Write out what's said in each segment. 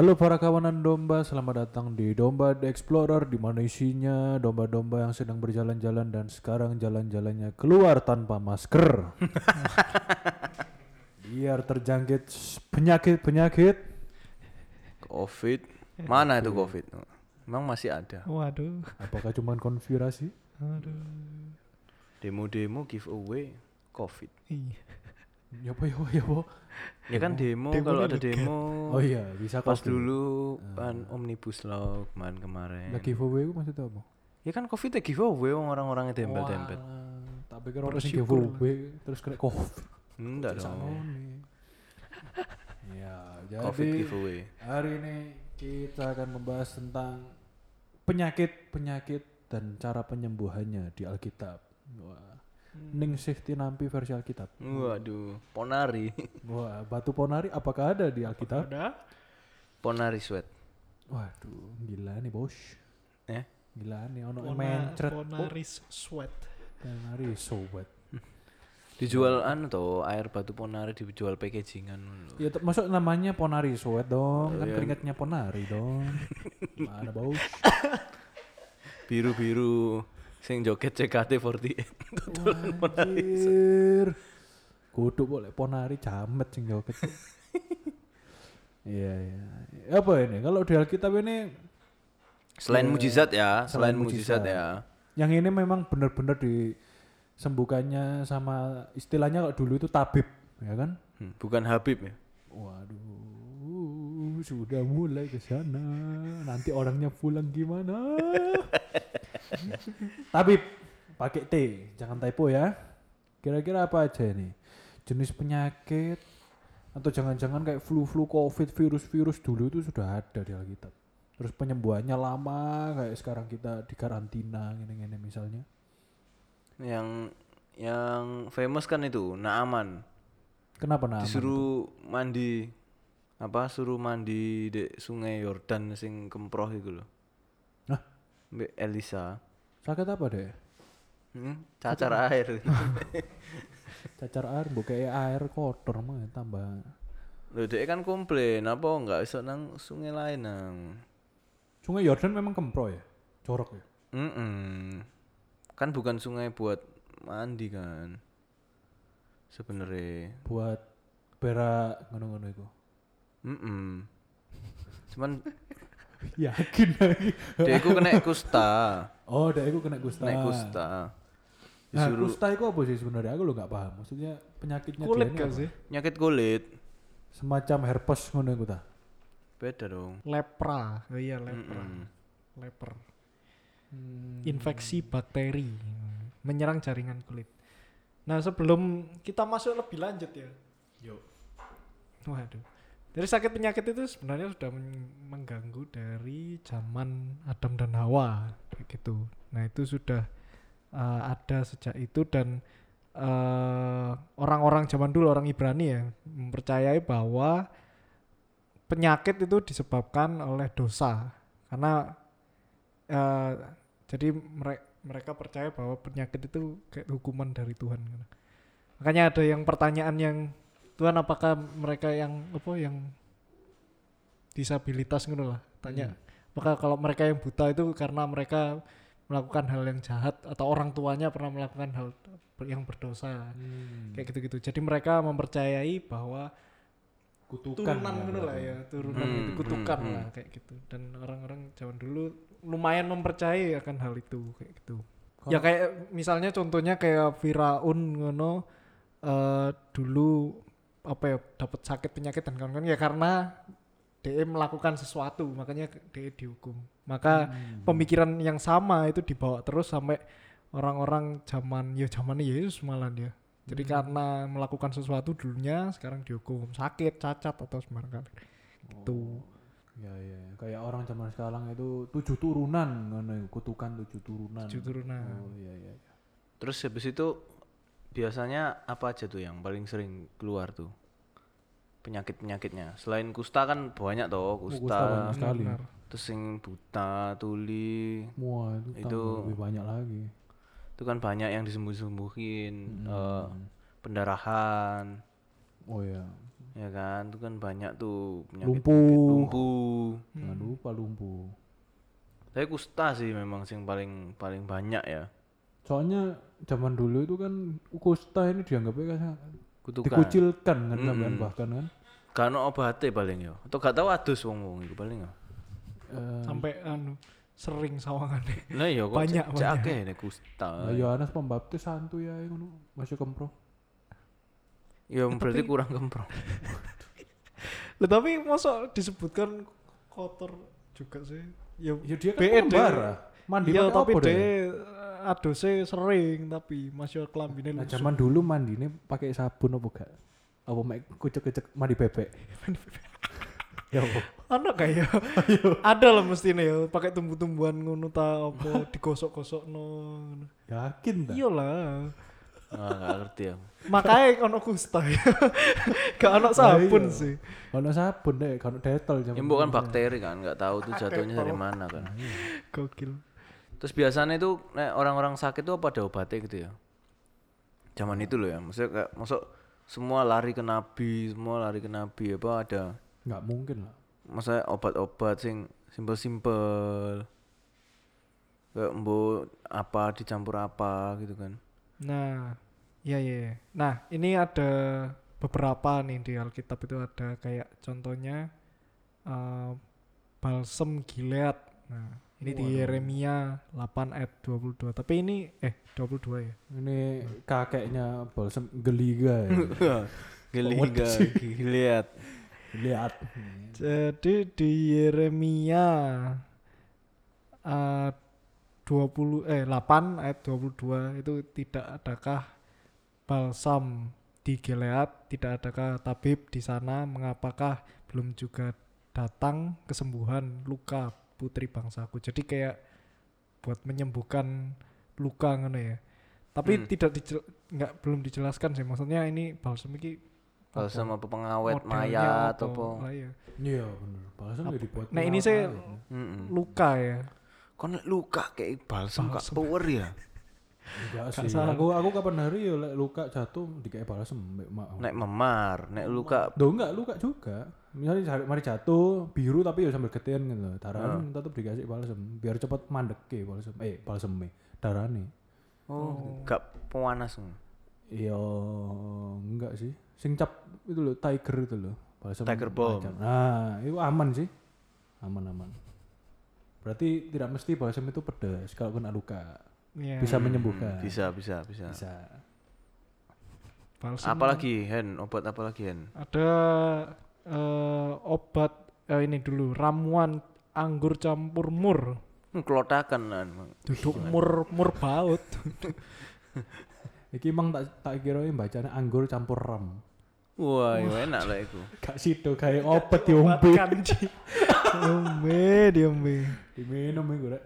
Halo para kawanan domba, selamat datang di Domba The Explorer di mana isinya domba-domba yang sedang berjalan-jalan dan sekarang jalan-jalannya keluar tanpa masker. Biar terjangkit penyakit-penyakit. Covid. Mana itu Covid? Emang masih ada. Waduh. Apakah cuma konspirasi? Aduh. Demo-demo giveaway Covid. Iya. Ya apa ya apa ya apa? Ya kan demo, Demo kalau ini ada demo. Oh iya, bisa Pas Covid. dulu pan omnibus law kemarin kemarin. Lah giveaway itu maksudnya apa? Ya kan Covid ya giveaway wong orang-orangnya tempel-tempel. Tak pikir orang sing giveaway terus kena Covid. Enggak dong. Ya, Covid jadi giveaway. Hari ini kita akan membahas tentang penyakit-penyakit dan cara penyembuhannya di Alkitab. Wah. Ning sih tinampi versi Alkitab. Waduh, Ponari. Wah, batu ponari apakah ada di Alkitab? Ada. Ponari sweat. Waduh, gila nih, Bos. Ya. Gila nih ono Pona, mencret. Ponaris sweat. Ponari sobat. Dijual anu toh, air batu Ponari dijual packagingan lho. Ya t- masuk namanya Ponari Sweat dong, Oh, kan iya. keringatnya Ponari dong. Mana bau? Biru-biru sing joget CKT48. Anjir. Kudu boleh Ponari jamet sing joget. Iya iya. Apa ini? Kalau di Alkitab ini Selain mujizat ya, Selain selain mujizat mujizat. ya. yang ini memang benar-benar disembuhkannya sama istilahnya kalau dulu itu tabib, ya kan? Hmm, bukan Habib ya. Waduh, sudah mulai ke sana. Nanti orangnya pulang gimana? Tabib, pakai T, jangan typo ya. Kira-kira apa aja ini? Jenis penyakit atau jangan-jangan kayak flu-flu covid virus-virus dulu itu sudah ada di Alkitab. Terus penyembuhannya lama kayak sekarang kita di karantina gini-gini misalnya. Yang yang famous kan itu Naaman. Kenapa nah? Disuruh mandi apa suruh mandi di sungai Yordan sing kemproh itu loh. Mbak Elisa. Sakit apa deh? Hmm, cacar air. Cacar air, buka air kotor mah tambah Loh, dia kan komplain apa enggak bisa nang sungai lain nang. Sungai Yordan memang kempro ya? Jorok ya? Mm-mm. Kan bukan sungai buat mandi kan. Sebenarnya. Buat berak ngono-ngono itu. Mm-mm. Cuman Yakin lagi. itu kena kusta. Oh, dah aku kena kusta. Kena kusta. Nah, Disuruh kusta itu apa sih sebenarnya? Aku lo nggak paham. Maksudnya penyakitnya Kulit gak apa? sih? nyakit kulit. Semacam herpes ngono iku ta. Beda dong. Lepra. Oh iya lepra. Mm-mm. Leper. Hmm. Infeksi bakteri menyerang jaringan kulit. Nah, sebelum kita masuk lebih lanjut ya. Yuk. Waduh. Dari sakit penyakit itu sebenarnya sudah men- mengganggu dari zaman Adam dan Hawa gitu. Nah, itu sudah uh, ada sejak itu dan uh, orang-orang zaman dulu orang Ibrani ya mempercayai bahwa penyakit itu disebabkan oleh dosa. Karena uh, jadi mere- mereka percaya bahwa penyakit itu kayak hukuman dari Tuhan. Makanya ada yang pertanyaan yang Tuhan apakah mereka yang apa yang disabilitas gitu lah? Tanya. Apakah kalau mereka yang buta itu karena mereka melakukan hal yang jahat atau orang tuanya pernah melakukan hal yang berdosa? Hmm. kayak gitu-gitu. Jadi mereka mempercayai bahwa kutukan turunan ya, gitu lah ya turunan Hmm, itu kutukan hmm, lah kayak gitu. Dan orang-orang zaman dulu lumayan mempercayai akan hal itu kayak gitu. Ya kayak misalnya contohnya kayak Firaun ngono eh dulu apa ya dapat sakit penyakit dan kawan-kawan ya karena dia melakukan sesuatu makanya dia dihukum maka Hmm. pemikiran yang sama itu dibawa terus sampai orang-orang zaman ya zaman Yesus malah dia jadi Hmm. karena melakukan sesuatu dulunya sekarang dihukum sakit cacat atau sembarang kali gitu Ya ya, ya. kayak orang zaman sekarang itu tujuh turunan kutukan tujuh turunan. tujuh turunan Oh iya. iya. Terus habis itu biasanya apa aja tuh yang paling sering keluar tuh? Penyakit-penyakitnya. Selain kusta kan banyak toh, Oh, kusta kusta. banyak sekali. Benar. Terus yang buta, tuli. Wah, itu, Itu- lebih banyak lagi. Itu kan banyak yang disembuh-sembuhin. Hmm. eh, pendarahan. Oh ya. ya kan itu kan banyak tuh penyakit Lumpuh. lumpuh Jangan lupa lumpuh. tapi kusta sih memang sing paling paling banyak ya Soalnya zaman dulu itu kan kusta ini dianggapnya kan kutukan dikucilkan kan sampean Mm-mm. bahkan kan. gak ono obate paling yo atau gak tahu adus wong wong itu paling yo Eh, sampai anu sering sawangannya lah iya kok Banyak, banyak. akeh nek kusta Lah Yohanes Pembaptis santuy ya ngono masih kempro. ya berarti kurang kemprong Lah tapi masa disebutkan kotor juga sih ya Ya dia kan deh. pembara. Mandi iya pakai tapi apa adusnya sering tapi masih kelambine Nah, zaman dulu mandine pakai sabun apa gak? Apa mek kucek-kucek mandi bebek? ya apa? Ana kayak ada lah mesti nih ya pakai tumbuh-tumbuhan ngono ta apa digosok-gosok no. Yakin ta? Iyalah. ah gak ngerti ya Makanya ono kusta ya. Gak ono iya. sabun sih. Ono sabun deh, kalau detol zaman. ya mbok kan dulu. bakteri kan nggak tahu tuh jatuhnya dari mana kan Gokil. Terus biasanya itu nek orang-orang sakit tuh apa ada obatnya gitu ya zaman itu loh ya maksudnya kayak masuk semua lari ke nabi semua lari ke nabi apa ada Nggak mungkin lah. maksudnya obat-obat sing simpel-simpel kayak mbok apa dicampur apa gitu kan Nah, iya iya. iya. Nah, ini ada beberapa nih di Alkitab itu ada kayak contohnya eh, balsem Gilead. Nah, ini di Yeremia 8 ayat 22. Tapi ini eh 22 ya. Ini kakeknya balsam geliga ya. Geliga, Gilead. Lihat. Jadi di Yeremia eh 20 eh 8 ayat 22 itu tidak adakah balsam di Gilead, tidak adakah tabib di sana, mengapakah belum juga datang kesembuhan luka putri bangsaku. Jadi kayak buat menyembuhkan luka ngono ya. Tapi Hmm. tidak dijel- nggak belum dijelaskan sih. Maksudnya ini balsam ini Balsam apa pengawet modelnya mayat apa. iya. Iya bener. Balsam ya dibuat. Nah, ini saya- ya. Luka ya. Kon luka kayak balsam Balsam. power ya. Enggak Gak sih. salah. Aku aku kapan hari ya lek luka jatuh dikei balsam mbek mak. Nek memar, nek luka Duh enggak luka juga. Misalnya mari jatuh biru tapi ya sambil getian gitu. loh. Darahnya tetap dikasih balsam biar cepat mandek ke balsam. Eh balsam darahnya. oh, gak pewanas. Iya enggak sih. Sing cap itu loh tiger itu loh. Balsam Tiger macam. Nah, itu aman sih. Aman aman. Berarti tidak mesti balsam itu pedas kalau kena luka. Iya. Bisa menyembuhkan. Bisa, bisa, bisa. Bisa. Balsam. Apalagi Hen, obat apa lagi Hen? Ada eh, obat eh, ini dulu ramuan anggur campur mur. Hmm, Kelotakan kan. Duduk mur mur baut. Iki emang tak tak kira bacanya anggur campur ram. Wah, iya enak lah itu. Gak sido kayak obat diombe. Diombe, diombe. Diminum iku rek.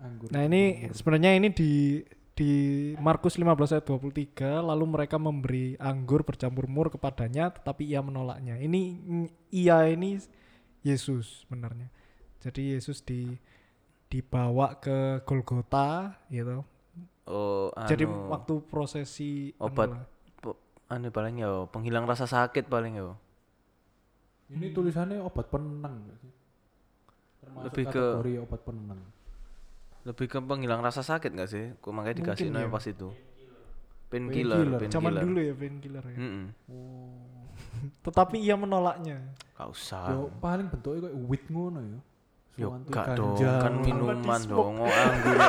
Anggur. Nah, ini sebenarnya ini di di Markus 15 ayat 23 lalu mereka memberi anggur bercampur mur kepadanya tetapi ia menolaknya. Ini ia ini Yesus sebenarnya. Jadi Yesus di dibawa ke Golgota gitu. Oh, Jadi anu, waktu prosesi anu obat pe- anu paling ya penghilang rasa sakit paling ya. Ini tulisannya obat penenang? Termasuk Lebih ke- kategori obat penenang. Lebih ke penghilang rasa sakit gak sih? Kok makanya dikasih Mungkin namanya ya. pas itu. Painkiller, Painkiller. painkiller. Zaman dulu ya painkiller ya. Mm-mm. Tetapi ia menolaknya. Gak usah. Yo paling bentuknya kayak wit ngono ya. Yo gak dong, kan minuman dong, oh, anggur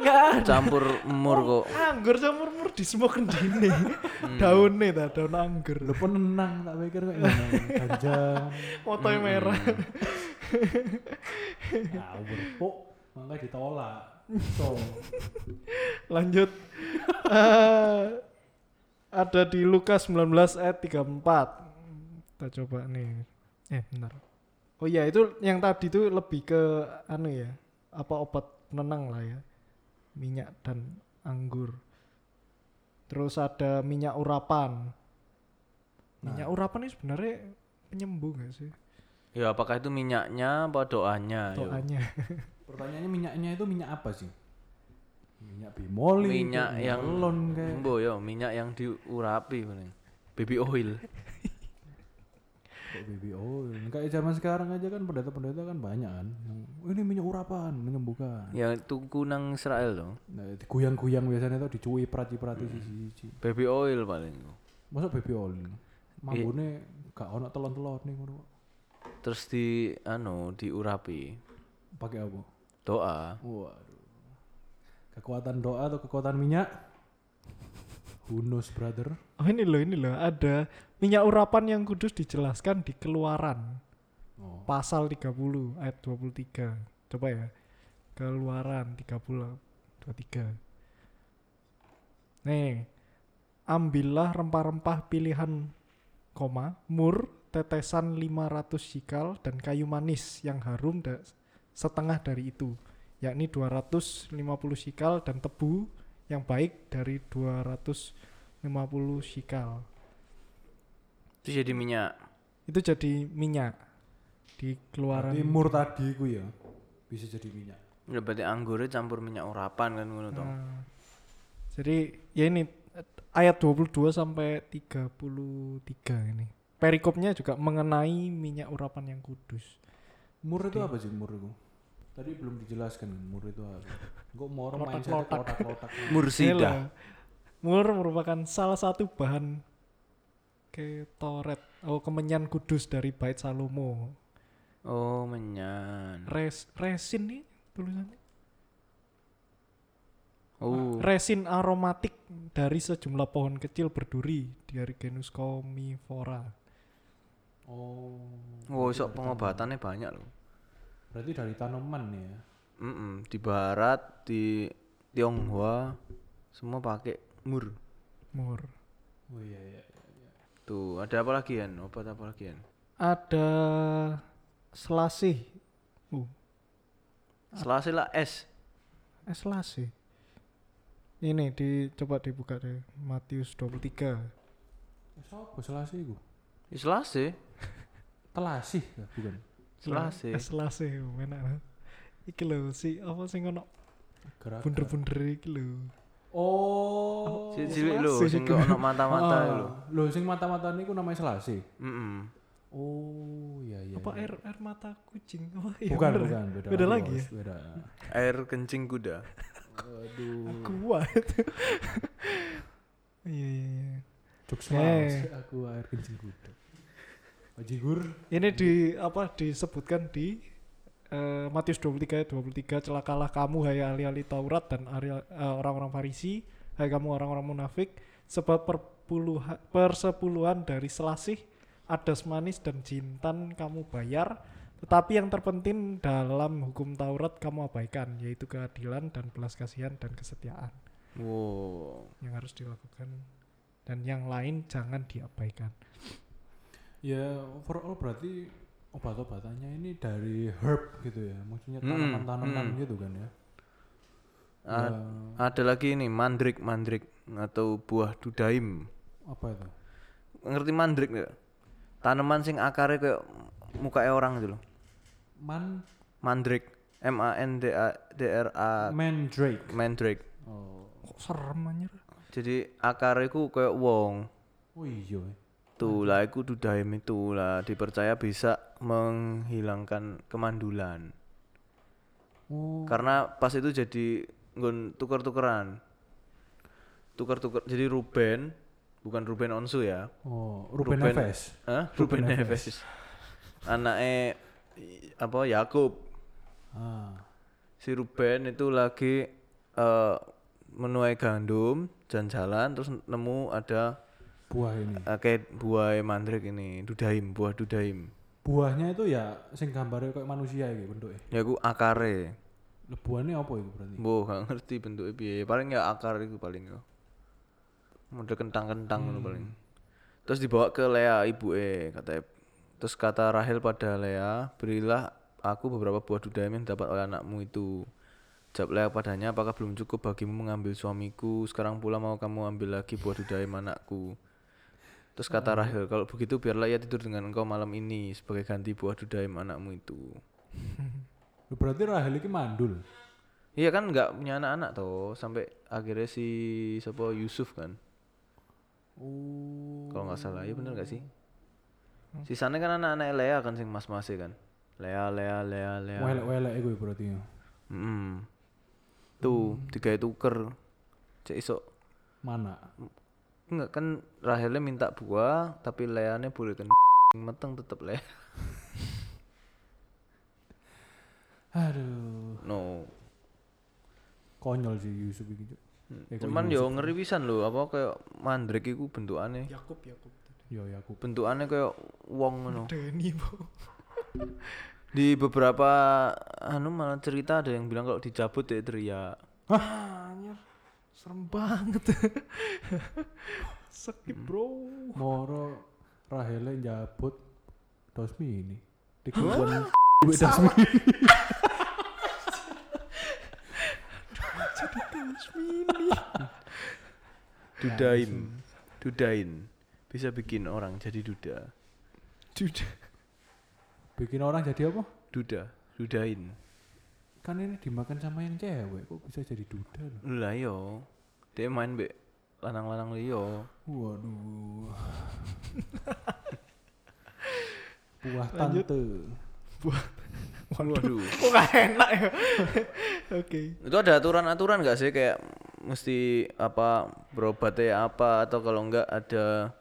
Enggak campur emur kok. Anggur campur mur di smoke kendine. Hmm. Daunnya ta, daun anggur. Lo penenang tak pikir kayak ngono. Ganja. Fotonya merah. Ngawur. Makanya ditolak. So, Lanjut. Eh, ada di Lukas 19 ayat 34. Kita coba nih. Eh, benar. Oh iya, itu yang tadi itu lebih ke anu ya. Apa obat penenang lah ya. Minyak dan anggur. Terus ada minyak urapan. Minyak urapan ini sebenarnya penyembuh gak sih? Ya apakah itu minyaknya apa doanya? Yo. Doanya. pertanyaannya minyaknya itu minyak apa sih? Minyak bimoli, Minyak kayak yang melon kayak. Embo yo, minyak yang diurapi paling. Baby oil. Kok baby oil? Kayak zaman sekarang aja kan pendeta-pendeta kan banyak kan. Yang, "Oh, ini minyak urapan menyembuhkan. Ya tuku nang Israel dong. Nah, guyang-guyang biasanya tuh dicuwi prati-prati siji-siji. Baby oil paling. Masa baby oil? Mambune gak ono telon-telon nih ngono. Terus di anu diurapi. Pakai apa? Doa. Waduh. Kekuatan doa atau kekuatan minyak? Who knows, brother? Oh ini loh, ini loh. Ada minyak urapan yang kudus dijelaskan di keluaran. Oh. Pasal 30 ayat 23. Coba ya. Keluaran 30 23. Nih. Ambillah rempah-rempah pilihan koma, mur, tetesan 500 sikal dan kayu manis yang harum da- setengah dari itu, yakni 250 sikal dan tebu yang baik dari 250 sikal. Itu jadi minyak. Itu jadi minyak di keluaran Berarti mur tadi ku ya bisa jadi minyak. Ya berarti anggurnya campur minyak urapan kan ngono toh. Nah, jadi ya ini ayat 22 sampai 33 ini. Perikopnya juga mengenai minyak urapan yang kudus. Mur itu apa sih mur itu? Tadi belum dijelaskan mur itu apa. Kok mau orang main kotak-kotak. Mursida. Mur merupakan salah satu bahan ketoret oh kemenyan kudus dari bait Salomo. Oh, menyan. Res, resin nih tulisannya. Oh. Resin aromatik dari sejumlah pohon kecil berduri dari genus Comifora. Oh. Oh, sok pengobatannya banyak loh. Berarti dari tanaman ya. Mm-mm. Di barat, di Tionghoa semua pakai mur. Mur. Oh iya iya. Tuh, ada apa lagi kan? Obat apa lagi kan? Ada selasih. Uh, Selasi lah es. eh selasih. Ini di coba dibuka deh Matius 23. Eh, Siapa selasi iku? Ya, Selasi. Telasih ya, bukan. Selasi. Eh, selasih enak. Iki lho si apa sing ono bunder-bunder iki lho. Oh. Si cilik lho Selasi sing kok ono mata-mata Ah, lho. Lho sing mata-mata niku namanya selasi. Mm-mm. Oh iya iya. apa iya. air air mata kucing? Oh, iya Bukan bener ya? bukan beda, Beda lagi ya? Beda. Air kencing kuda. Aduh. Kuat. Iya iya iya. Jokes Eh. Aku air kencing kuda. Bajigur. Ini di apa disebutkan di eh, Matius 23 ayat 23 celakalah kamu hai ahli-ahli Taurat dan eh, orang-orang Farisi hai kamu orang-orang munafik sebab perpuluhan persepuluhan dari selasih adas manis dan jintan kamu bayar tetapi yang terpenting dalam hukum Taurat kamu abaikan yaitu keadilan dan belas kasihan dan kesetiaan Wow. yang harus dilakukan dan yang lain jangan diabaikan. Ya overall berarti obat-obatannya ini dari herb gitu ya. Maksudnya Hmm, tanaman-tanaman hmm. gitu kan ya. A- Ya, Ada lagi ini mandrik mandrik atau buah dudaim. apa itu? Ngerti mandrik nggak? Tanaman sing akarnya kayak muka orang gitu loh. Man Mandrik. M A N D A D R A mandrake. mandrik. Oh. Kok serem anjir? Jadi akarnya ku kayak wong. Oh iya. Eh. Tuh lah iku dudaim itu lah dipercaya bisa menghilangkan kemandulan. Oh. Karena pas itu jadi nggon tuker-tukeran. Tuker-tuker jadi Ruben bukan Ruben Onsu ya. Oh, Ruben, Ruben- Neves. Hah? Ruben Ruben Neves. Neves. Anaknya apa Yakub. Ah. Si Ruben itu lagi eh menuai gandum jalan-jalan terus nemu ada Buah ini. eh, kayak buah mandrik ini, dudaim, buah dudaim. Buahnya itu ya sing gambarnya kayak manusia gitu bentuknya. Ya ku akare. Lebuhannya apa itu berarti? Mbok gak ngerti bentuknya piye. Paling ya akar itu paling ya. Model kentang-kentang ngono paling. Terus dibawa ke Lea ibuke katanya. Terus kata Rahel pada Lea, "Berilah aku beberapa buah dudaim yang dapat oleh anakmu itu." Jawab Lea padanya, "Apakah belum cukup bagimu mengambil suamiku? Sekarang pula mau kamu ambil lagi buah dudaim anakku." Terus kata Rahel, "Kalau begitu biarlah ia tidur dengan engkau malam ini sebagai ganti buah dudaim anakmu itu." Berarti Rahel ini mandul. Iya kan nggak punya anak-anak toh sampai akhirnya si siapa Yusuf kan Oh. kalau nggak salah ya bener nggak sih Sisanya kan anak-anak Lea kan sing mas-mas kan. Lea, Lea, Lea, Lea. Welek-welek iku berarti ya. Mm. Tuh, tiga tuker. Cek iso Mana? Enggak kan Rahelnya minta buah tapi Leane boleh kan meteng tetep Lea. Aduh, No. konyol sih Yusuf iki. Eh, Cuman yo ngeri pisan lho, apa kayak mandrek iku bentukane. Yakub Yakub Yo ya aku. Bentukane kayak wong ngono. Deni Di beberapa anu malah cerita ada yang bilang kalau dicabut ya teriak. anjir serem banget sakit bro Moro Rahele njabut Dosmi ini. Dikubon duit Dosmi. Tasmini Dudain. Dudain. Bisa bikin orang jadi duda. Duda Bikin orang jadi apa? Duda, dudain. Kan ini dimakan sama yang cewek, kok bisa jadi duda loh. Lah yo. Dia main be lanang-lanang liyo. Waduh. Buah Lanjut. tante. Waduh. kok gak enak ya oke Itu ada aturan-aturan gak sih kayak mesti apa berobatnya apa atau kalau enggak ada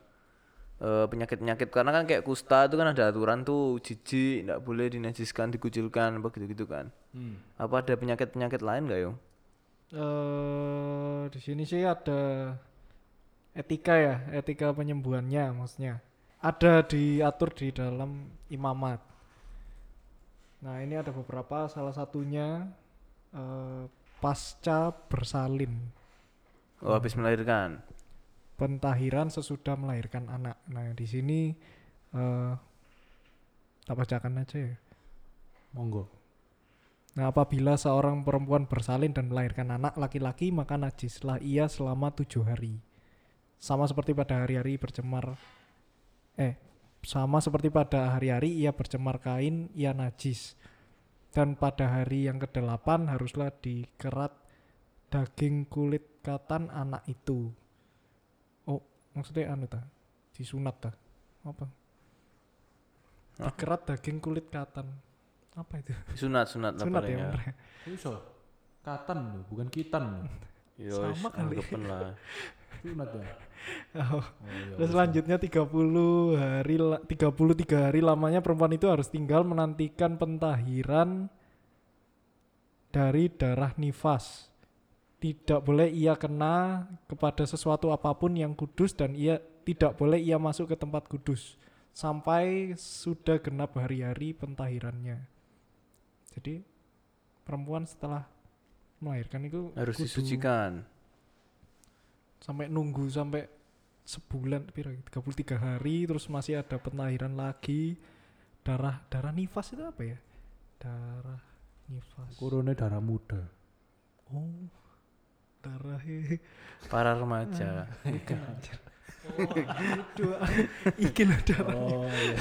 eh, penyakit-penyakit karena kan kayak kusta itu kan ada aturan tuh jijik enggak boleh dinajiskan dikucilkan apa gitu-gitu kan. Hmm. Apa ada penyakit-penyakit lain gak yo? eh di sini sih ada etika ya, etika penyembuhannya maksudnya. Ada diatur di dalam imamat. Nah, ini ada beberapa salah satunya eh, pasca bersalin, Oh habis melahirkan. Pentahiran sesudah melahirkan anak. Nah, di sini eh tak bacakan aja ya. Monggo. Nah, apabila seorang perempuan bersalin dan melahirkan anak laki-laki, maka najislah ia selama tujuh hari. Sama seperti pada hari-hari bercemar, eh, sama seperti pada hari-hari ia bercemar kain, ia najis. Dan pada hari yang kedelapan haruslah dikerat daging kulit katan anak itu. Oh, maksudnya anu ta? Disunat ta? Apa? Hah? Dikerat daging kulit katan. Apa itu? Sunat sunat lah Sunat ya, ya. ya? Iso. Katan loh, bukan kitan loh. Yo Sama kali. lah. Sunat ya. Oh. Oh, iya, Terus wis. selanjutnya 30 hari la- 33 hari lamanya perempuan itu harus tinggal menantikan pentahiran dari darah nifas. Tidak boleh ia kena kepada sesuatu apa pun yang kudus dan ia tidak boleh ia masuk ke tempat kudus sampai sudah genap hari-hari pentahirannya. Jadi perempuan setelah melahirkan itu Harus kudu disucikan. sampai nunggu sampai sebulan pira 33 hari terus masih ada pentahiran lagi darah darah nifas itu apa ya darah nifas Kurune darah muda. oh darah he. Para remaja. oh itu iki Oh iya.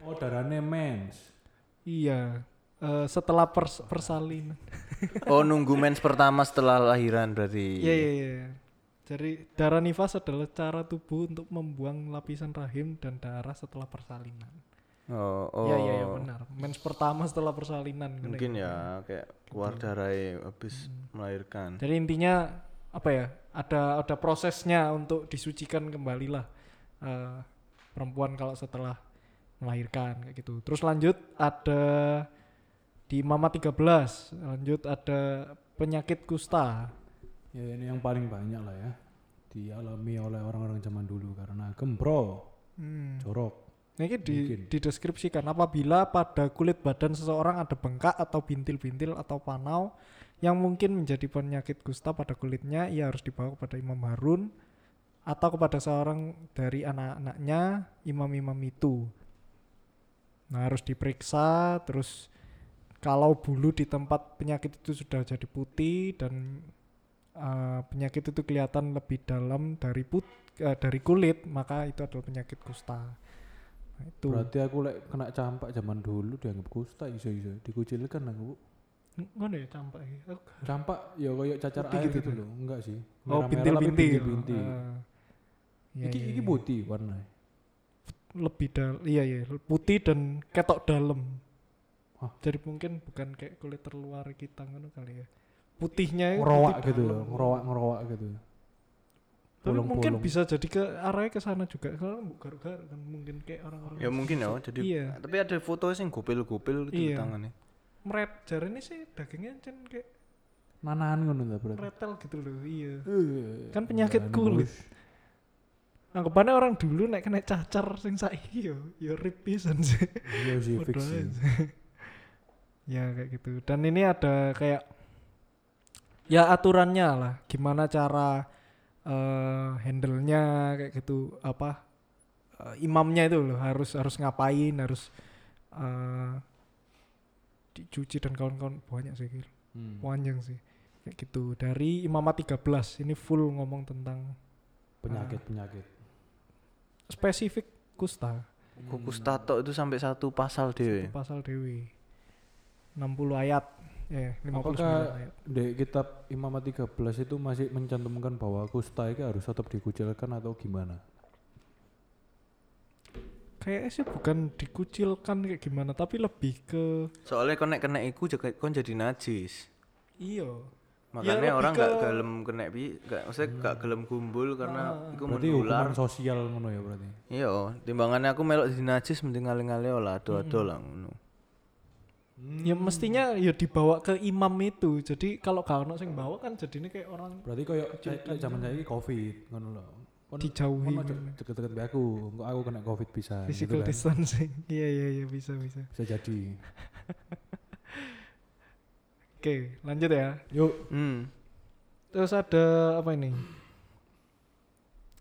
oh darahnya mens. iya. Eh, setelah pers- persalinan. Oh nunggu mens pertama setelah lahiran berarti. iya iya iya. Jadi darah nifas adalah cara tubuh untuk membuang lapisan rahim dan darah setelah persalinan Oh, oh. Iya iya iya benar. Mens pertama setelah persalinan. Mungkin ya kayak keluar darah habis melahirkan. Jadi intinya apa ya? Ada ada prosesnya untuk disucikan kembali lah eh, perempuan kalau setelah melahirkan kayak gitu. Terus lanjut ada di Mama 13, lanjut ada penyakit kusta. Ya ini yang paling banyak lah ya. Dialami oleh orang-orang zaman dulu karena gembro, Hmm. jorok. Nah, ini di, Mungkin. dideskripsikan apabila pada kulit badan seseorang ada bengkak atau bintil-bintil atau panau yang mungkin menjadi penyakit kusta pada kulitnya, ia harus dibawa kepada Imam Harun atau kepada seorang dari anak-anaknya imam-imam itu. Nah, harus diperiksa terus kalau bulu di tempat penyakit itu sudah jadi putih dan eh, penyakit itu kelihatan lebih dalam dari put eh, dari kulit, maka itu adalah penyakit kusta. Itu. Berarti aku lek kena campak zaman dulu dianggap kusta iso-iso. Dikucilkan aku. Ngono ya campak gak- Campak ya kayak cacar Putih air gitu gitu, loh. Enggak sih. Oh, Merah-merah tapi bintil-bintil. bintil-bintil. Ah. Iya, iki iya, iki iya. putih warna. lebih dal iya iya putih dan ketok dalam Hah? jadi mungkin bukan kayak kulit terluar kita ngono kali ya putihnya Ngerowak putih gitu, dalam. ngerowak ngerowak gitu. Tapi mungkin bisa jadi ke arahnya ke sana juga kalau garuk-garuk kan mungkin kayak orang-orang Ya mungkin ya, jadi Iya. tapi ada foto sing gopil-gopil gitu Iya. tangannya. meret jari ini sih dagingnya cen kayak Nanan ngono ta berarti. meretel gitu loh iya Eh, Kan penyakit kulit. Anggapannya orang dulu nek kena cacar sing saiki yo yo rip pisan sih Iya sih fix sih. ya kayak gitu dan ini ada kayak ya aturannya lah gimana cara eh handle-nya kayak gitu apa eh, imamnya itu loh harus harus ngapain harus eh dicuci dan kawan-kawan banyak sih Gil. Hmm. panjang sih kayak gitu dari imamat 13 ini full ngomong tentang Penyakit-penyakit. spesifik kusta Kukus tato itu sampai satu pasal dhewe. Satu pasal dewi 60 ayat eh 59 Apakah ayat di kitab Imamat 13 itu masih mencantumkan bahwa kusta itu harus tetap dikucilkan atau gimana? kayaknya sih bukan dikucilkan kayak gimana tapi lebih ke Soalnya kon nek kena iku juga kon jadi najis. iya Makanya lebih orang ke- gak gelem kena bi, gak maksudnya gak gelem kumpul karena Ah. iku Berarti menular. hukuman sosial ngono ya berarti. Iya, timbangannya aku melok jadi najis mending ngale-ngale lah ado-ado lah ngono. Ya mestinya ya dibawa ke imam itu jadi kalau gak ono sing bawa kan jadinya kayak orang Berarti koyo kayak zaman saya Covid ngono loh. Kon dijauhi deket-deket be aku, kok aku kena Covid bisa. physical gitu kan. distancing iya iya iya bisa bisa Bisa jadi. oke lanjut ya Yuk, Hmm. terus ada apa ini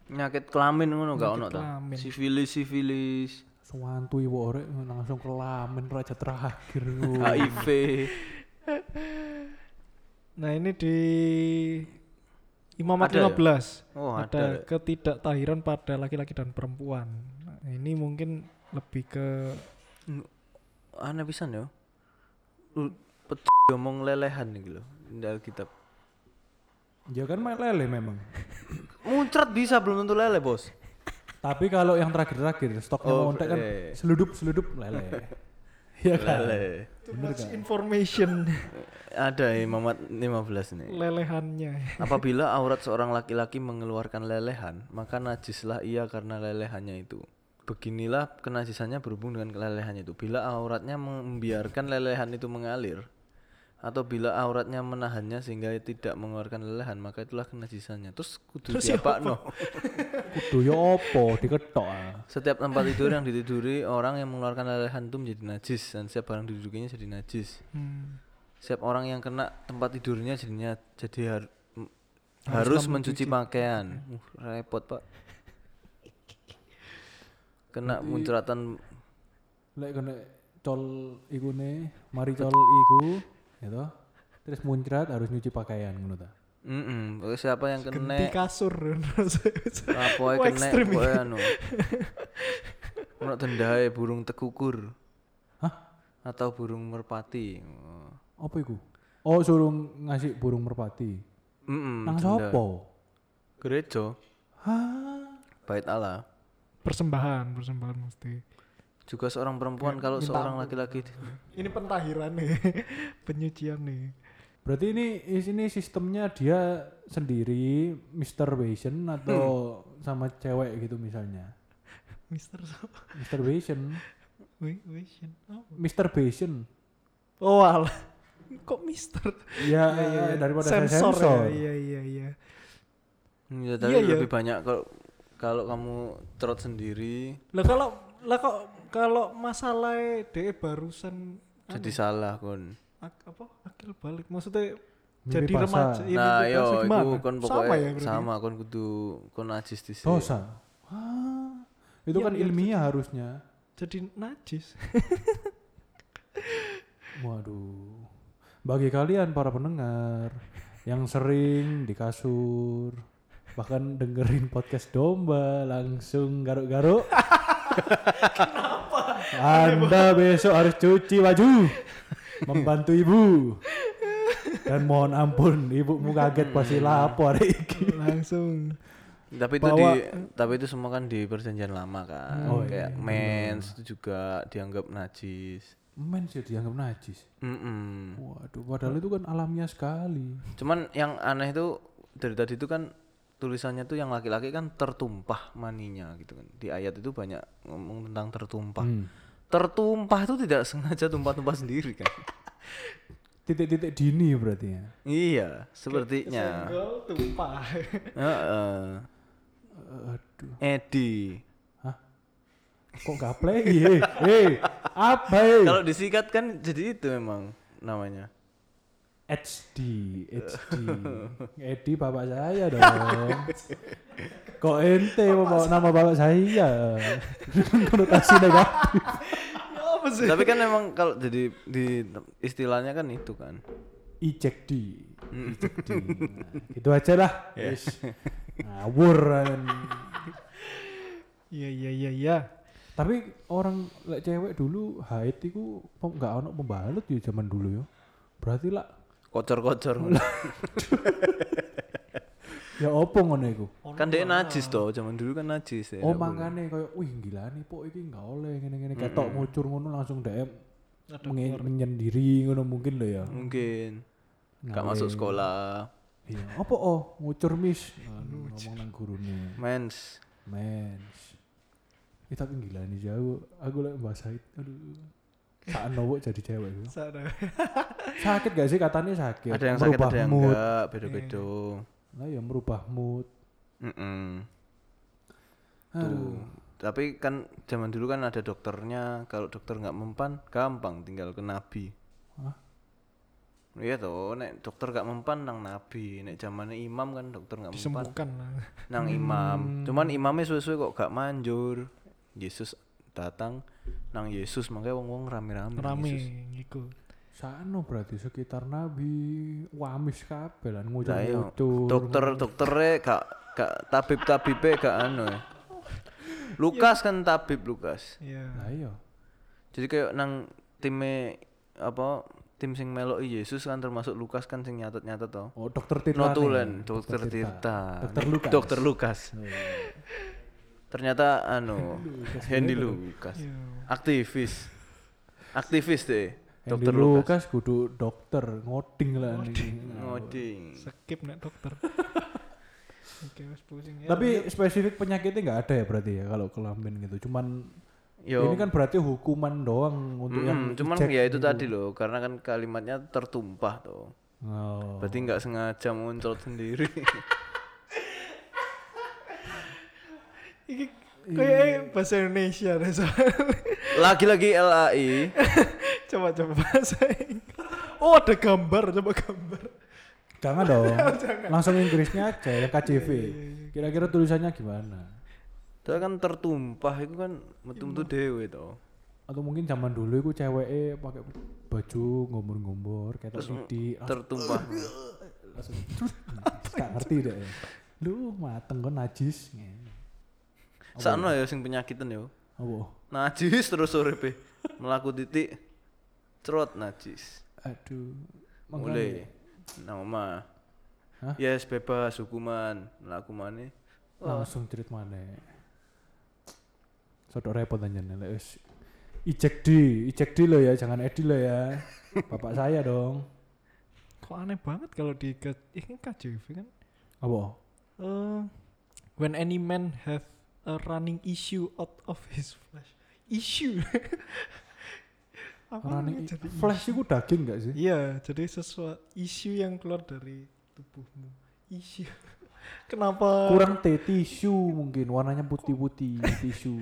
Penyakit kelamin ngono gak ono ta? Sifilis, sifilis, suwantu ibu orek langsung kelamin raja terakhir. HIV. nah ini di imamat Ada ya? 15 Oh, ada. ada ketidaktahiran pada laki-laki dan perempuan. Nah, ini mungkin lebih ke Aneh pisan ya. Pet ngomong lelehan iki lho, di Alkitab. Ya kan main lele memang. Muncrat bisa belum tentu lele, Bos. Tapi kalau yang terakhir-terakhir stoknya Oh, mau ontek kan eh. seludup seludup lele. Iya kan? Lele. Bener kan? information Ada ya Imamat 15 nih. lelehannya. Apabila aurat seorang laki-laki mengeluarkan lelehan, maka najislah ia karena lelehannya itu. Beginilah kenajisannya berhubung dengan kelelehannya itu. Bila auratnya membiarkan lelehan itu mengalir, atau bila auratnya menahannya sehingga tidak mengeluarkan lelehan, maka itulah kenajisannya. Terus kudu Terus siapa no? Kudu ya opo diketok ah. Setiap tempat tidur yang ditiduri orang yang mengeluarkan lelehan itu menjadi najis dan setiap barang didudukinya jadi najis. Hmm. Setiap orang yang kena tempat tidurnya jadinya jadi har- Haruslah harus mencuci pakaian. Uh, repot, Pak. Kena muncratan Lek kena col iku ne, mari col iku, gitu. Terus muncrat harus nyuci pakaian ta. Mm -mm. siapa yang Genti kena kasur. apa Wah, kena ekstrim iki. pokoknya anu. Ono dendahe burung tekukur. Hah? Atau burung merpati. Apa iku? Oh, suruh ngasih burung merpati. Mm -mm, Nang sopo? Gereja, Hah? bait Allah. persembahan, persembahan mesti. Juga seorang perempuan Ya, kalau minta seorang laki-laki Ini pentahiran nih, penyucian nih. Berarti ini ini sistemnya dia sendiri masturbation atau sama cewek gitu misalnya. Mister so, Masturbation, wait, wait, oh. masturbation. Oh alah. Kok mister? Ya, Iya, iya, iya. daripada saya sensor, sensor. ya. Iya, iya, iya. Ya, tapi Iya, iya. lebih banyak kalau kalau kamu trot sendiri Lah kalau lah kok kalau masalah DE barusan jadi salah kon. ak- apa akil balik maksudnya Mimpi jadi basah. remaja ya, nah, yo gimana? kon sama pokoknya ya berarti sama kon kudu kon najis di Dosa. Ah, itu Iya, kan iya, ilmiah harusnya. jadi najis Waduh. Bagi kalian para pendengar yang sering di kasur bahkan dengerin podcast domba langsung garuk-garuk. Anda besok harus cuci baju membantu ibu. Dan mohon ampun ibumu kaget pasti lapor iki. langsung Tapi itu Bahwa- di tapi itu semua kan di perjanjian lama kan. Oh, Kayak iya. mens itu juga dianggap najis. Men sih dianggap najis. Mm-mm. Waduh, padahal itu kan alamiah sekali. Cuman yang aneh itu dari tadi itu kan tulisannya tuh yang laki-laki kan tertumpah maninya gitu kan. Di ayat itu banyak ngomong tentang tertumpah. Hmm. Tertumpah itu tidak sengaja tumpah-tumpah sendiri kan. Titik-titik dini berarti ya. iya, sepertinya. Senggol tumpah. Heeh. Aduh, Edi. kok gaplek iya? Eh, apa eh? Kalau disikat kan jadi itu memang namanya. HD, HD. Edi bapak saya dong. Kok ente bawa nama bapak saya? Konotasi negatif. Ya? Tapi kan memang kalau jadi di istilahnya kan itu kan. Ijek di. Ijek di. Nah, itu aja lah. Yes. Ngawur. kan. Iya iya iya iya. Tapi orang lek cewek dulu haid itu nggak ono pembalut ya zaman dulu ya. Berarti lah Kocor-kocor. ya opo ngono iku. kan dia najis toh, zaman dulu kan najis ya. Oh nggak boleh. makane koyo wih gila nih pok iki nggak oleh ngene-ngene ketok ngucur ngono langsung mengen- menyendiri ngono mungkin lo ya. Mungkin. Gak Ngawe. masuk sekolah. Iya, apa oh ngucur mis Anu, ngomong nang gurune. Mens. Mens. Eh tapi gila nih jauh. Aku lek bahasa itu aduh. Saat nopo jadi cewek itu. Sakit gak sih katanya sakit. Ada yang sakit, Merubah ada yang mood. enggak, beda-beda. Nah ya merubah mood. Mm-mm. Aduh. Tuh. Tapi kan zaman dulu kan ada dokternya, kalau dokter nggak mempan, gampang tinggal ke nabi. Hah? Iya toh, nek dokter gak mempan nang nabi, nek zamannya imam kan dokter nggak mempan Disembuhkan nang imam. Cuman imamnya suwe-suwe kok gak manjur. Yesus datang nang Yesus makanya wong-wong rame-rame. Rame ngiku. Sano berarti sekitar Nabi wamis kabeh lan Lah iya, ngucur-ngucur. dokter dokternya gak gak tabib tabibe gak anu ya. Lukas kan tabib Lukas. Iya. Lah iya. Jadi kayak nang time apa tim sing meloki Yesus kan termasuk Lukas kan sing nyatet-nyatet toh. Oh, dokter Tirta. Notulen, nih. dokter Tirta. Dokter Lukas. Dokter Lukas. Ternyata anu Hendy Lukas. Iya. Aktivis. Aktivis deh. Yang Dokter Lukas. Kudu dokter ngoding lah nih. Ngoding. Skip nek dokter. Oke, wes pusing ya. Tapi spesifik penyakitnya nggak ada ya berarti ya kalau kelamin gitu. Cuman Yo. ini kan berarti hukuman doang untuk yang Mm, cuman ya itu gitu. tadi loh, karena kan kalimatnya tertumpah tuh. Oh. Berarti nggak sengaja muncul sendiri. iki kayak bahasa Indonesia deh. Lagi-lagi LAI. coba coba bahasa. Oh, ada gambar, coba gambar. Jangan dong. Langsung Inggrisnya aja yang KJV. Kira-kira tulisannya gimana? Itu kan tertumpah itu kan metu-metu dewe toh. Atau mungkin zaman dulu itu ceweknya pakai baju ngombor-ngombor kayak titik Tertumpah. langsung gak ngerti deh. Lu mateng kan najis. ngene. Sakno ya sing penyakitan yo. Apa? Najis terus uripe. Melaku titik cerot najis. Aduh. Mulai nama Hah? Yes, bebas hukuman. Melaku maneh. langsung cerit mana Sodok repot aja nih wis ijek di ijek di lo ya jangan edi lo ya bapak saya dong Kok aneh banget kalau di ini KJV kan? apa Eh, when any man have a running issue out of his flesh. Issue. Apa Running jadi flash itu daging gak sih Iya, jadi sesuatu isu yang keluar dari tubuhmu. Isu. Kenapa? kurang teh tisu mungkin warnanya putih-putih tisu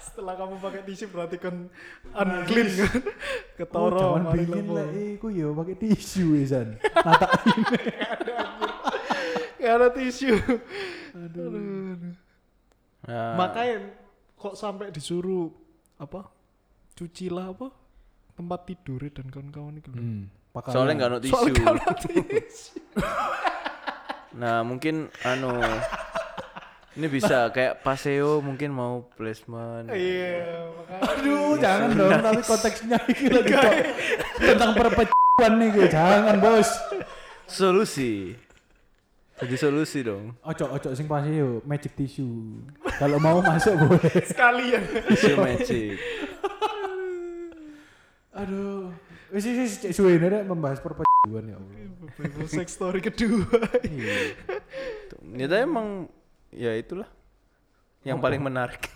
Setelah kamu pakai tisu berarti kan unclean kan? oh Ketoro. jangan mari bikin lah iku ya pakai tisu Izan nata Gak ada tisu. Aduh. aduh. Nah, Makanya kok sampai disuruh apa? Cucilah apa? Tempat tidur dan kawan-kawan itu. hmm, pakaian. soalnya nggak ada tisu. Soalnya nggak ada tisu. Nah, mungkin anu ini bisa kayak paseo mungkin mau placement. Iya, makanya. aduh jangan dong tapi konteksnya ini lagi kok tentang perpecahan nih gue jangan bos Solusi. Jadi solusi dong. Ojo ojo sing pas yo magic tissue. Kalau mau masuk boleh. Sekalian. Tisu magic. Aduh. Wis wis wis cek suwe nek membahas perpecahan ya Allah. Sex story kedua. Iya. Ya emang ya itulah yang paling menarik.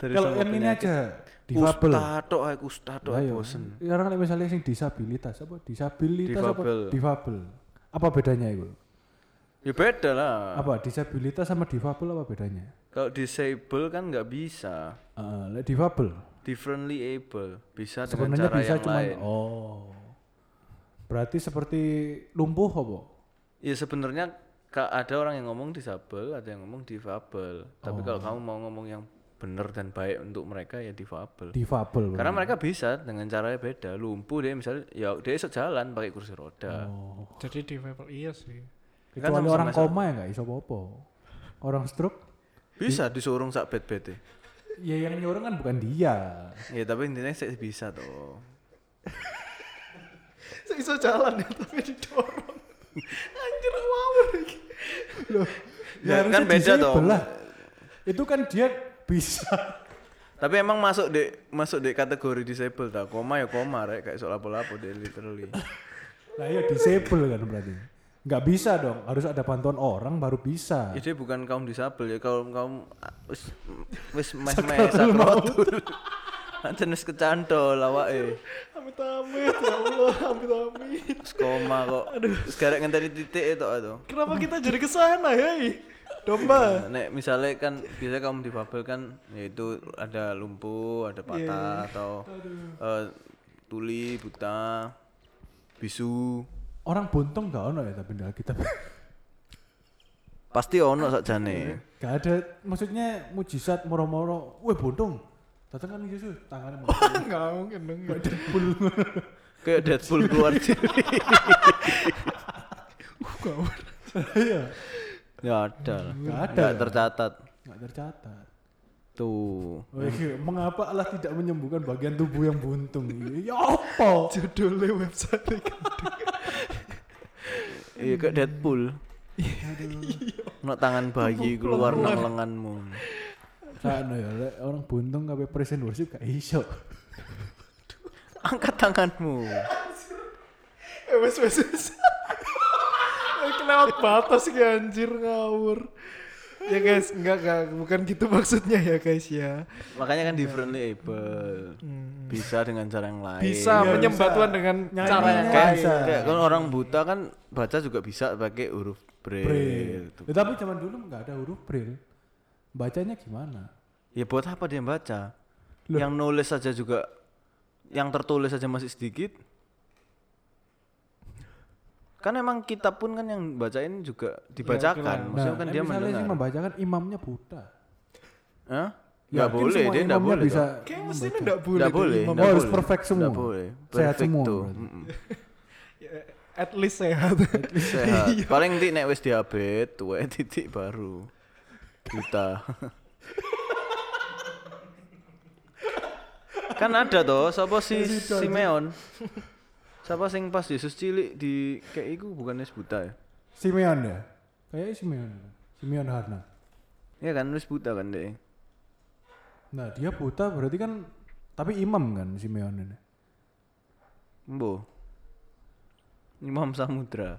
Dari Kalau yang ini aja difabel. Ustato aku ustato Ayo. bosen. Ya, Orang nek misalnya sing disabilitas apa? Disabilitas apa? Difabel. Difabel. Apa bedanya itu? Ya beda lah. Apa disabilitas sama difabel apa bedanya? Kalau disable kan nggak bisa. Eh, lek difabel Differently able bisa dengan sebenarnya cara bisa yang cuman lain. oh. Berarti seperti lumpuh apa? Ya sebenarnya ada orang yang ngomong disable, ada yang ngomong difabel. Tapi Oh. kalau kamu mau ngomong yang benar dan baik untuk mereka ya difabel. Difabel. Karena berarti. mereka bisa dengan caranya beda. Lumpuh dia misalnya ya dia esok jalan pakai kursi roda. Oh. Jadi di Bible iya sih. Kan Kecuali orang sama. koma ya nggak iso apa-apa. Orang stroke Bisa disurung sak bed-bed ya yang nyuruh kan bukan dia. Ya tapi intinya saya bisa tuh. Saya bisa jalan ya tapi didorong. Anjir ngawur iki. Loh, Ya, harusnya kan beda disable dong. lah. Itu kan dia bisa. Tapi emang masuk di masuk di kategori disable ta. Koma ya koma rek kayak soal lapo-lapo dia literally. Lah ya disable kan berarti. Nggak bisa dong, harus ada bantuan orang baru bisa. Dia bukan kaum disabel ya kaum kaum wis wis sakrotul. Ancen wis kecantol awake. Amit amit ya Allah, amit amit. Wis koma kok. Wis garek ngenteni titik itu itu. Kenapa kita jadi ke sana ya? Domba. Nek misalnya kan biasanya kaum difabel kan yaitu ada lumpuh, ada patah atau eh, tuli, buta, bisu. Orang buntung nggak ono ya tapi dalam kitab. Pasti ono sakjane. Gak ada maksudnya mujizat moro-moro. Weh buntung. Datang kan Yesus tangannya mau. Enggak mungkin dong. nggak. Deadpool. Kayak Deadpool keluar ciri. Ngawur. Iya. Ya ada lah. Nggak ada Nggak ya? tercatat. Nggak tercatat. Tuh. Wih, mengapa Allah tidak menyembuhkan bagian tubuh yang buntung? Ya apa? Judulnya website. Iya kayak Deadpool. Ono tangan bayi keluar nang lenganmu. Sana ya, orang buntung kabeh present worship gak iso. Angkat tanganmu. Eh wes wes wes. Kelewat batas ki anjir ngawur. Ya guys, enggak enggak bukan gitu maksudnya ya guys ya. Makanya kan differently able. Hmm. Bisa dengan cara yang lain. Bisa Iya, menyembah bisa. Tuhan dengan Nyanyi cara yang lain. kayak kan orang buta kan baca juga bisa pakai huruf braille. Braille. gitu. Ya, tapi zaman dulu nggak ada huruf braille. Bacanya gimana? Ya buat apa dia baca? Loh. Yang nulis saja juga yang tertulis saja masih sedikit. Kan emang kitab pun kan yang bacain juga dibacakan. Maksudnya kan Nah, dia misalnya sih mendengar. membacakan imamnya buta. Hah? Nggak Yakin boleh, dia nggak imamnya boleh. bisa. Kayak membaca. mestinya enggak boleh. Nggak deh boleh. imam. nggak Oh, harus boleh. perfect semua. Nggak boleh. Sehat semua Perfecto. berarti. Mm-mm. Ya, At least sehat. Sehat. Paling nanti nek wis diabetes, tuwe titik baru. Buta. kan ada toh, sapa si Simeon? Siapa sing pas Yesus cilik di kayak iku bukan wis buta ya? Simeon ya? Kayaknya Simeon. Simeon Hana. Iya kan wis buta kan deh. Nah, dia buta berarti kan tapi imam kan Simeon ini. Mbo. Imam Samudra.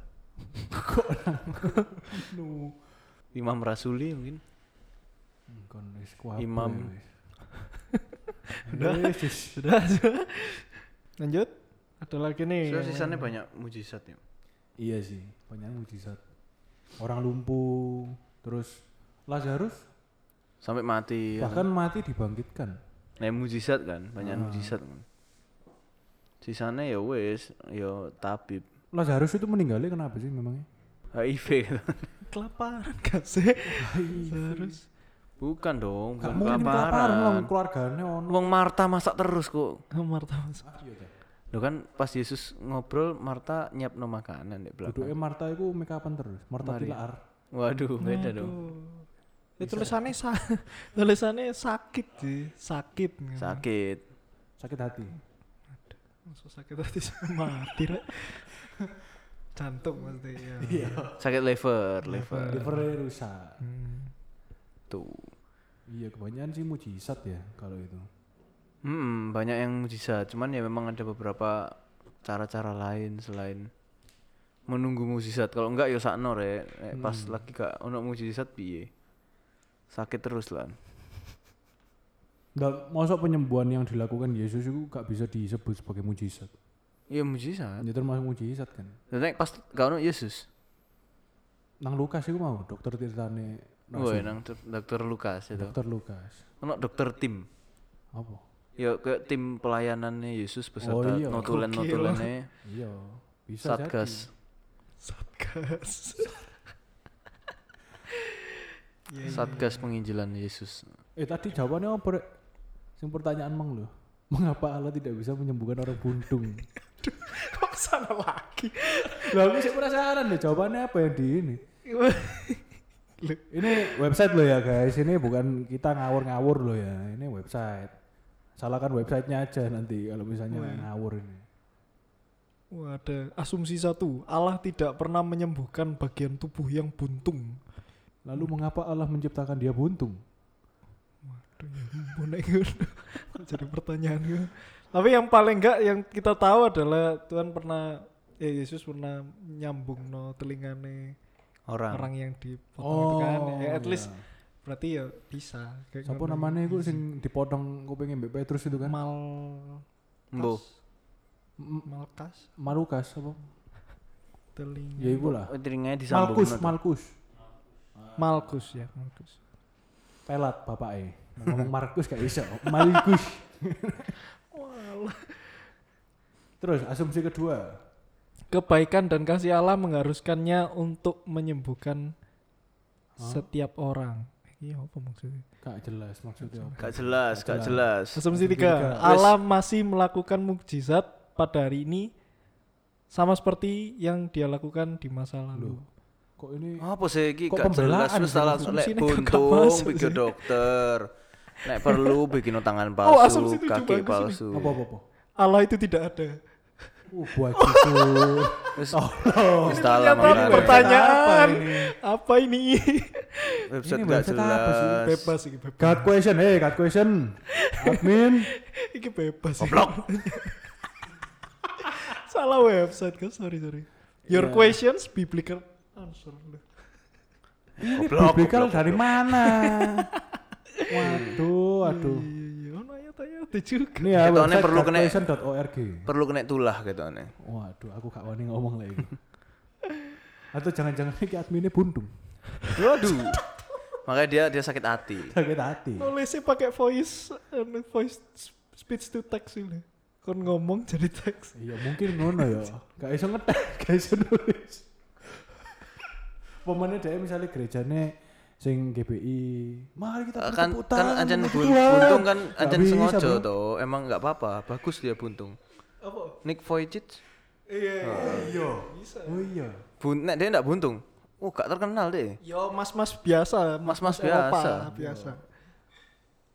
Nu. Imam Rasuli mungkin. Kon wis kuabe Imam. wis. Wis, wis. Sudah, sudah. Lanjut. Ada lagi nih. So, sisanya banyak mujizat ya. Iya sih, banyak mujizat. Orang lumpuh, terus Lazarus Sampai mati. ya. bahkan mati dibangkitkan. Nah, mujizat kan, banyak Ah. mujizat kan. Sisanya ya wes, ya tabib. Lazarus itu meninggalnya kenapa sih memangnya? HIV gitu. Kelaparan gak sih? Terus. Bukan dong, bukan mungkin kelaparan kelaparan. keluarganya ono. Wong Marta masak terus kok. Marta masuk. Loh kan pas Yesus ngobrol Marta nyiapno makanan di Duduknya belakang. Marta itu make upan terus. Marta Mari. Tilaar. Waduh, beda dong. Ya, tulisannya sa tulisannya sakit sih, sakit. Sakit. Sakit hati. Masuk sakit hati sama mati rek. Jantung maksudnya. ya. Iya. Sakit liver, liver. Livernya rusak. Hmm. Tuh. Iya kebanyakan sih mujizat ya kalau itu. Hmm, banyak yang mujizat, cuman ya memang ada beberapa cara-cara lain selain menunggu mujizat. Kalau enggak ya sakno rek. Nek pas lagi gak ono mujizat piye? Sakit terus lah. Nggak, masuk penyembuhan yang dilakukan Yesus itu gak bisa disebut sebagai mujizat. Iya mujizat. Itu termasuk mujizat kan. Dan nek pas gak ono Yesus. Nang Lukas itu mau dokter tirtane Woi, nang dok- dokter Lukas itu. dokter Lukas. Ono dokter tim. Apa? Ya kayak tim pelayanannya Yesus beserta Oh, iya. notulen-notulennya Iya, bisa Satgas. Satgas. Iya, iya. Satgas penginjilan Yesus. jadi. Eh tadi jawabannya apa? Sing pertanyaan mang loh. Mengapa Allah tidak bisa menyembuhkan orang buntung? Kok sana lagi? Lah aku sih penasaran deh jawabannya apa yang di ini. Ini website loh ya guys, ini bukan kita ngawur-ngawur loh ya, ini website. Salahkan websitenya aja nanti kalau misalnya ngawur ini. Wah, ada asumsi satu, Allah tidak pernah menyembuhkan bagian tubuh yang buntung. Lalu mengapa Allah menciptakan dia buntung? Waduh, ya jadi pertanyaan gue. Tapi yang paling enggak yang kita tahu adalah Tuhan pernah ya Yesus pernah nyambung no telingane Orang. orang yang dipotong itu kan. Ya, at iya. least berarti ya bisa. Kayak Siapa namanya itu sing dipotong kupingnya Mbak Petrus itu kan? Mal Mbo. Malkas Malukas apa? telinga. Ya iku lah. Telinganya disambung. Malkus, Malkus. Malkus ya, Malkus. Pelat bapaknya. Mau ngomong Markus gak bisa. Malkus. Terus asumsi kedua. Kebaikan dan kasih Allah mengharuskannya untuk menyembuhkan setiap orang. Ini apa maksudnya? Gak jelas maksudnya apa. Gak jelas, gak jelas. Asumsi Asumsi tiga. Allah masih melakukan mukjizat pada hari ini sama seperti yang dia lakukan di masa lalu. Kok ini Apa sih iki Kok gak jelas wis salah Asumsi lek ini buntung sih. dokter. Nek perlu bikin tangan Oh, palsu, asumsi tujuh kaki ini. palsu. apa apa apa? Allah itu tidak ada. Uh, buat itu. Oh, Ternyata makanya. pertanyaan. Apa ini? Apa ini? Website Ini gak website apa sih? jelas. bebas iki bebas. God question, hey, God question. Admin. Iki bebas. Goblok. Salah website kan, sorry sorry. Your Iya. questions biblical answer. Ini Goblok, biblical goblok, dari mana? Waduh, aduh. Ayat-ayat juga. Ini ya Ketone website perlu kena- godquestion.org. Perlu kena tulah gitu aneh. Waduh, aku gak wani ngomong lagi. Atau jangan-jangan ini adminnya buntung. Waduh. Makanya dia dia sakit hati. Sakit hati. Nulisnya pakai voice anu, voice speech to text ini. Kon ngomong jadi teks. Iya mungkin ngono ya. Gak iso ngetek, gak iso nulis. Pemane dia misalnya gerejane sing GBI, mari kita kan bertepuk kan tangan ancen untuk bun- buntung kan Gak bisa, sengaja toh. Emang nggak apa-apa, bagus dia buntung. Apa? Nick Vujicic Iya, Iya. bisa. Oh iya. bun nek dia enggak buntung. Oh, gak terkenal deh. Yo mas-mas biasa, Mas-mas biasa. biasa.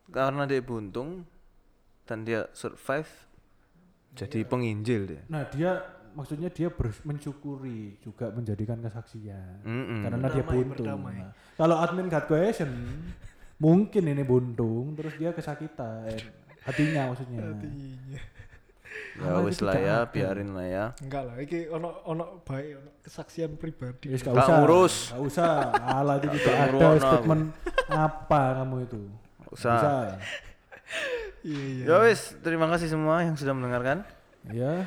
Karena dia buntung dan dia survive jadi penginjil dia. Nah, dia maksudnya dia ber- mensyukuri juga menjadikan kesaksian. Mm-mm. Karena dia Berdamai, buntung. berdamai. Nah, kalau admin God question mungkin ini buntung terus dia kesakitan hatinya maksudnya. Hatinya. Ya wis itu lah ya, biarin lah ya. Enggak lah, iki ono ono baik ono kesaksian pribadi. Wis gak usah. ngurus. Gak usah. Allah itu tidak ada statement apa kamu itu. Gak usah. Iya iya. Ya wis, terima kasih semua yang sudah mendengarkan. Ya.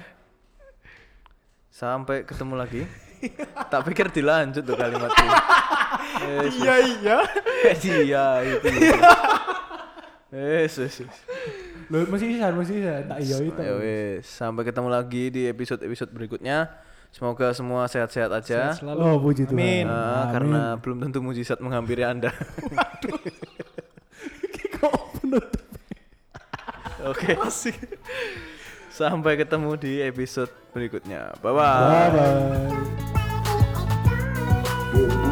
Sampai ketemu lagi. tak pikir dilanjut tuh kalimat. Yes, Iya iya. Iya itu. Yes, Loh, masih sisa, masih sisa. Tak iya itu. Ya wis, sampai ketemu lagi di episode-episode berikutnya. Semoga semua sehat-sehat aja. Sehat selalu. Oh, puji Tuhan. Amin. Ah, Amin. karena belum tentu mujizat menghampiri Anda. Kok penutup? Oke. Asik. Sampai ketemu di episode berikutnya. Bye bye. Bye bye.